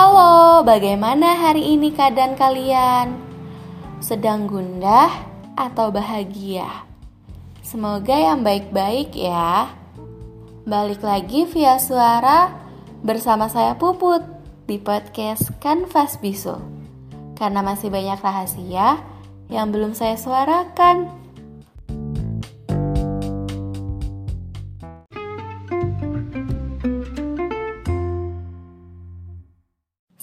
Halo, bagaimana hari ini keadaan kalian? Sedang gundah atau bahagia? Semoga yang baik-baik ya. Balik lagi via suara bersama saya Puput di podcast Kanvas Bisul. Karena masih banyak rahasia yang belum saya suarakan.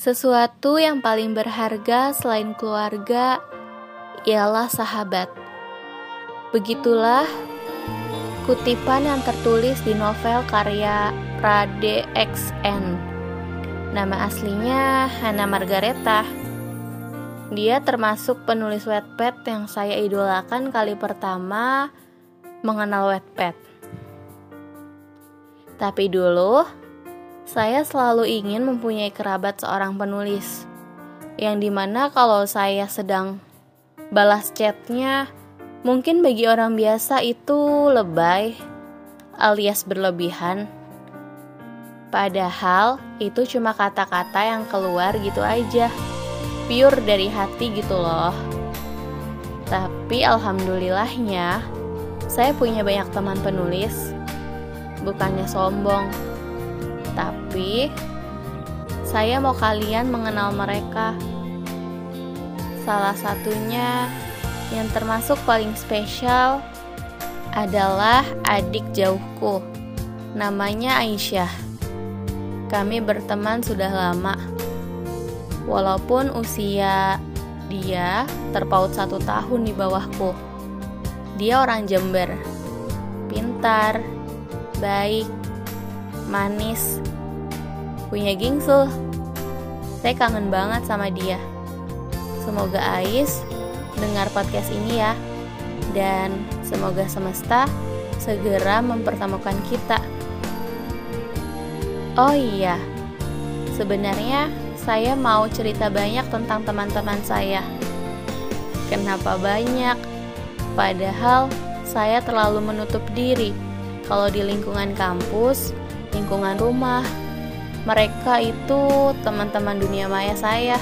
Sesuatu yang paling berharga selain keluarga ialah sahabat. Begitulah kutipan yang tertulis di novel karya Prade XN. Nama aslinya Hana Margareta. Dia termasuk penulis Wattpad yang saya idolakan kali pertama mengenal Wattpad. Tapi dulu, saya selalu ingin mempunyai kerabat seorang penulis, yang di mana kalau saya sedang balas chatnya, mungkin bagi orang biasa itu lebay alias berlebihan. Padahal itu cuma kata-kata yang keluar gitu aja, pure dari hati gitu loh. Tapi alhamdulillahnya, saya punya banyak teman penulis, bukannya sombong tapi saya mau kalian mengenal mereka. Salah satunya yang termasuk paling spesial adalah adik jauhku. Namanya Aisyah. Kami berteman sudah lama. Walaupun usia dia terpaut satu tahun di bawahku. Dia orang Jember. Pintar, baik, manis, punya gingsul. Saya kangen banget sama dia. Semoga Ais dengar podcast ini ya. Dan semoga semesta segera mempertemukan kita. Oh iya, sebenarnya saya mau cerita banyak tentang teman-teman saya. Kenapa banyak? Padahal saya terlalu menutup diri kalau di lingkungan kampus lingkungan rumah. Mereka itu teman-teman dunia maya saya.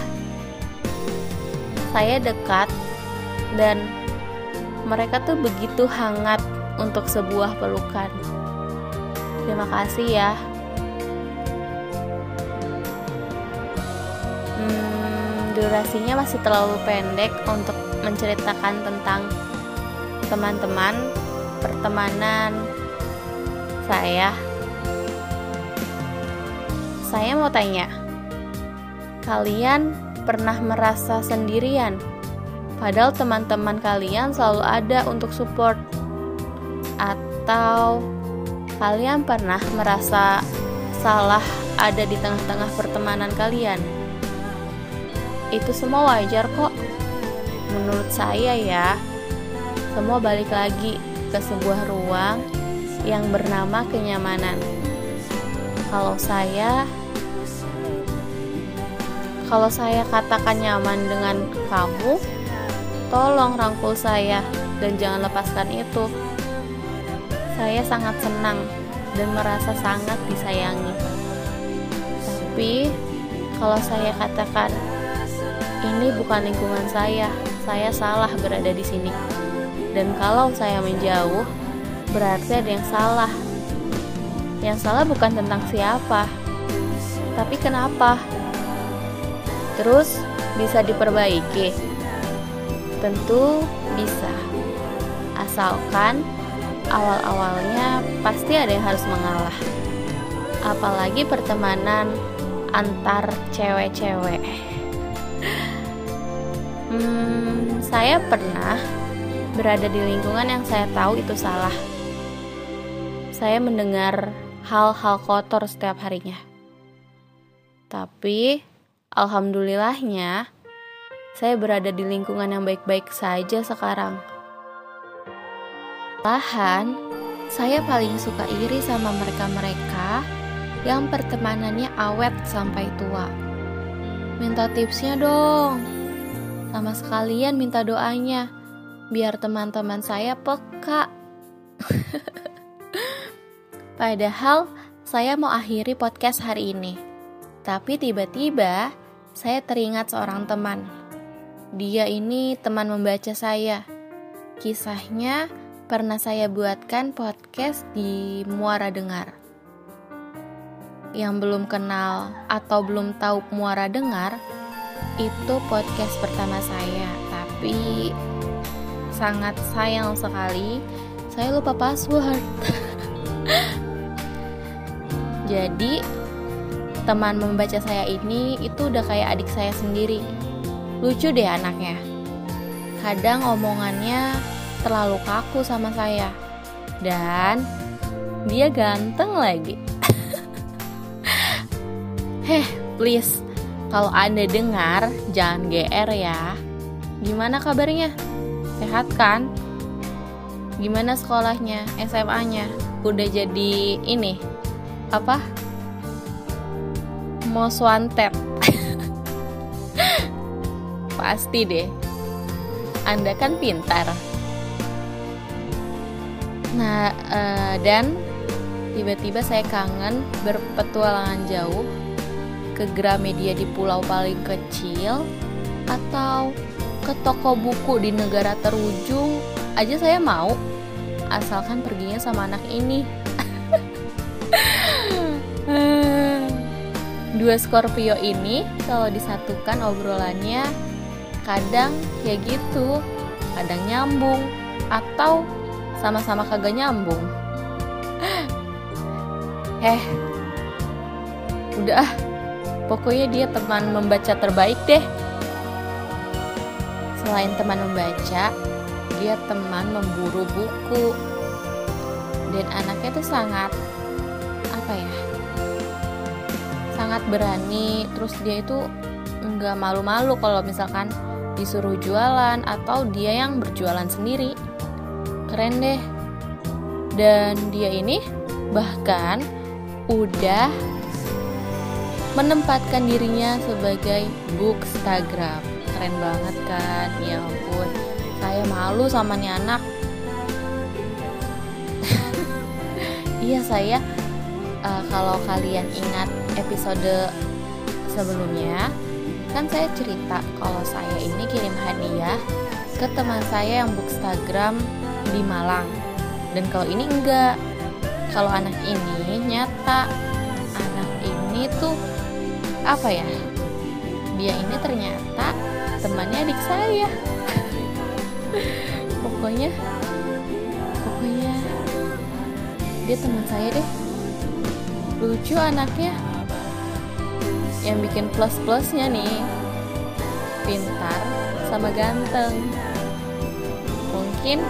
Saya dekat dan mereka tuh begitu hangat untuk sebuah pelukan. Terima kasih ya. Hmm, durasinya masih terlalu pendek untuk menceritakan tentang teman-teman, pertemanan saya saya mau tanya, kalian pernah merasa sendirian? Padahal teman-teman kalian selalu ada untuk support. Atau kalian pernah merasa salah ada di tengah-tengah pertemanan kalian? Itu semua wajar kok. Menurut saya ya, semua balik lagi ke sebuah ruang yang bernama kenyamanan. Kalau saya kalau saya katakan nyaman dengan kamu, tolong rangkul saya dan jangan lepaskan itu. Saya sangat senang dan merasa sangat disayangi. Tapi, kalau saya katakan ini bukan lingkungan saya, saya salah berada di sini. Dan kalau saya menjauh, berarti ada yang salah. Yang salah bukan tentang siapa, tapi kenapa Terus bisa diperbaiki? Tentu bisa. Asalkan awal-awalnya pasti ada yang harus mengalah. Apalagi pertemanan antar cewek-cewek. Hmm, saya pernah berada di lingkungan yang saya tahu itu salah. Saya mendengar hal-hal kotor setiap harinya. Tapi Alhamdulillahnya, saya berada di lingkungan yang baik-baik saja sekarang. Lahan, saya paling suka iri sama mereka-mereka yang pertemanannya awet sampai tua. Minta tipsnya dong. Sama sekalian minta doanya, biar teman-teman saya peka. Padahal saya mau akhiri podcast hari ini. Tapi tiba-tiba saya teringat seorang teman. Dia ini teman membaca saya. Kisahnya pernah saya buatkan podcast di Muara Dengar. Yang belum kenal atau belum tahu Muara Dengar, itu podcast pertama saya. Tapi sangat sayang sekali saya lupa password. Jadi teman membaca saya ini itu udah kayak adik saya sendiri. Lucu deh anaknya. Kadang omongannya terlalu kaku sama saya. Dan dia ganteng lagi. Heh, please. Kalau Anda dengar, jangan GR ya. Gimana kabarnya? Sehat kan? Gimana sekolahnya, SMA-nya? Udah jadi ini? Apa? Most wanted. Pasti deh. Anda kan pintar. Nah, uh, dan tiba-tiba saya kangen berpetualangan jauh ke Gramedia di pulau paling kecil atau ke toko buku di negara terujung aja saya mau asalkan perginya sama anak ini dua Scorpio ini kalau disatukan obrolannya kadang ya gitu kadang nyambung atau sama-sama kagak nyambung eh udah pokoknya dia teman membaca terbaik deh Selain teman membaca, dia teman memburu buku. Dan anaknya tuh sangat apa ya? Sangat berani, terus dia itu nggak malu-malu kalau misalkan disuruh jualan atau dia yang berjualan sendiri. Keren deh. Dan dia ini bahkan udah menempatkan dirinya sebagai bookstagram keren banget kan ya ampun saya malu sama nih anak iya saya uh, kalau kalian ingat episode sebelumnya kan saya cerita kalau saya ini kirim hadiah ke teman saya yang bookstagram di Malang. Dan kalau ini enggak kalau anak ini nyata anak ini tuh apa ya dia ini ternyata temannya adik saya. Pokoknya pokoknya dia teman saya deh lucu anaknya. Yang bikin plus plusnya nih pintar sama ganteng. Mungkin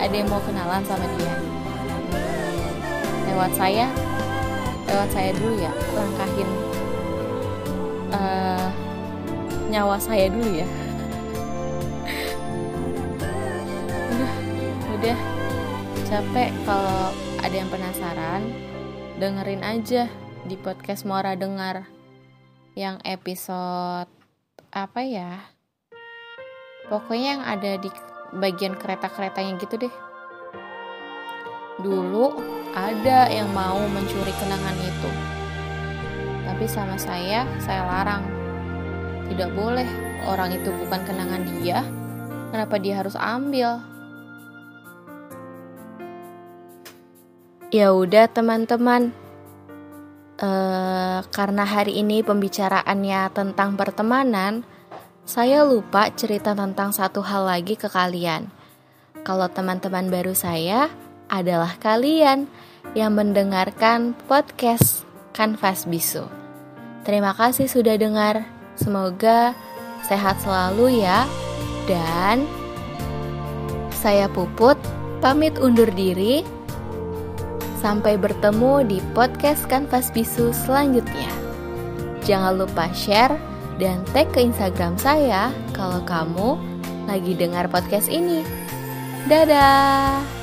ada yang mau kenalan sama dia. Lewat saya lewat saya dulu ya langkahin uh, nyawa saya dulu ya. Udah udah. Capek kalau ada yang penasaran dengerin aja di podcast Muara Dengar yang episode apa ya pokoknya yang ada di bagian kereta-keretanya gitu deh dulu ada yang mau mencuri kenangan itu tapi sama saya saya larang tidak boleh, orang itu bukan kenangan dia. Kenapa dia harus ambil? Ya udah teman-teman. Uh, karena hari ini pembicaraannya tentang pertemanan, saya lupa cerita tentang satu hal lagi ke kalian. Kalau teman-teman baru saya adalah kalian yang mendengarkan podcast Kanvas Bisu. Terima kasih sudah dengar. Semoga sehat selalu ya. Dan saya Puput pamit undur diri. Sampai bertemu di podcast Kanvas Bisu selanjutnya. Jangan lupa share dan tag ke Instagram saya kalau kamu lagi dengar podcast ini. Dadah!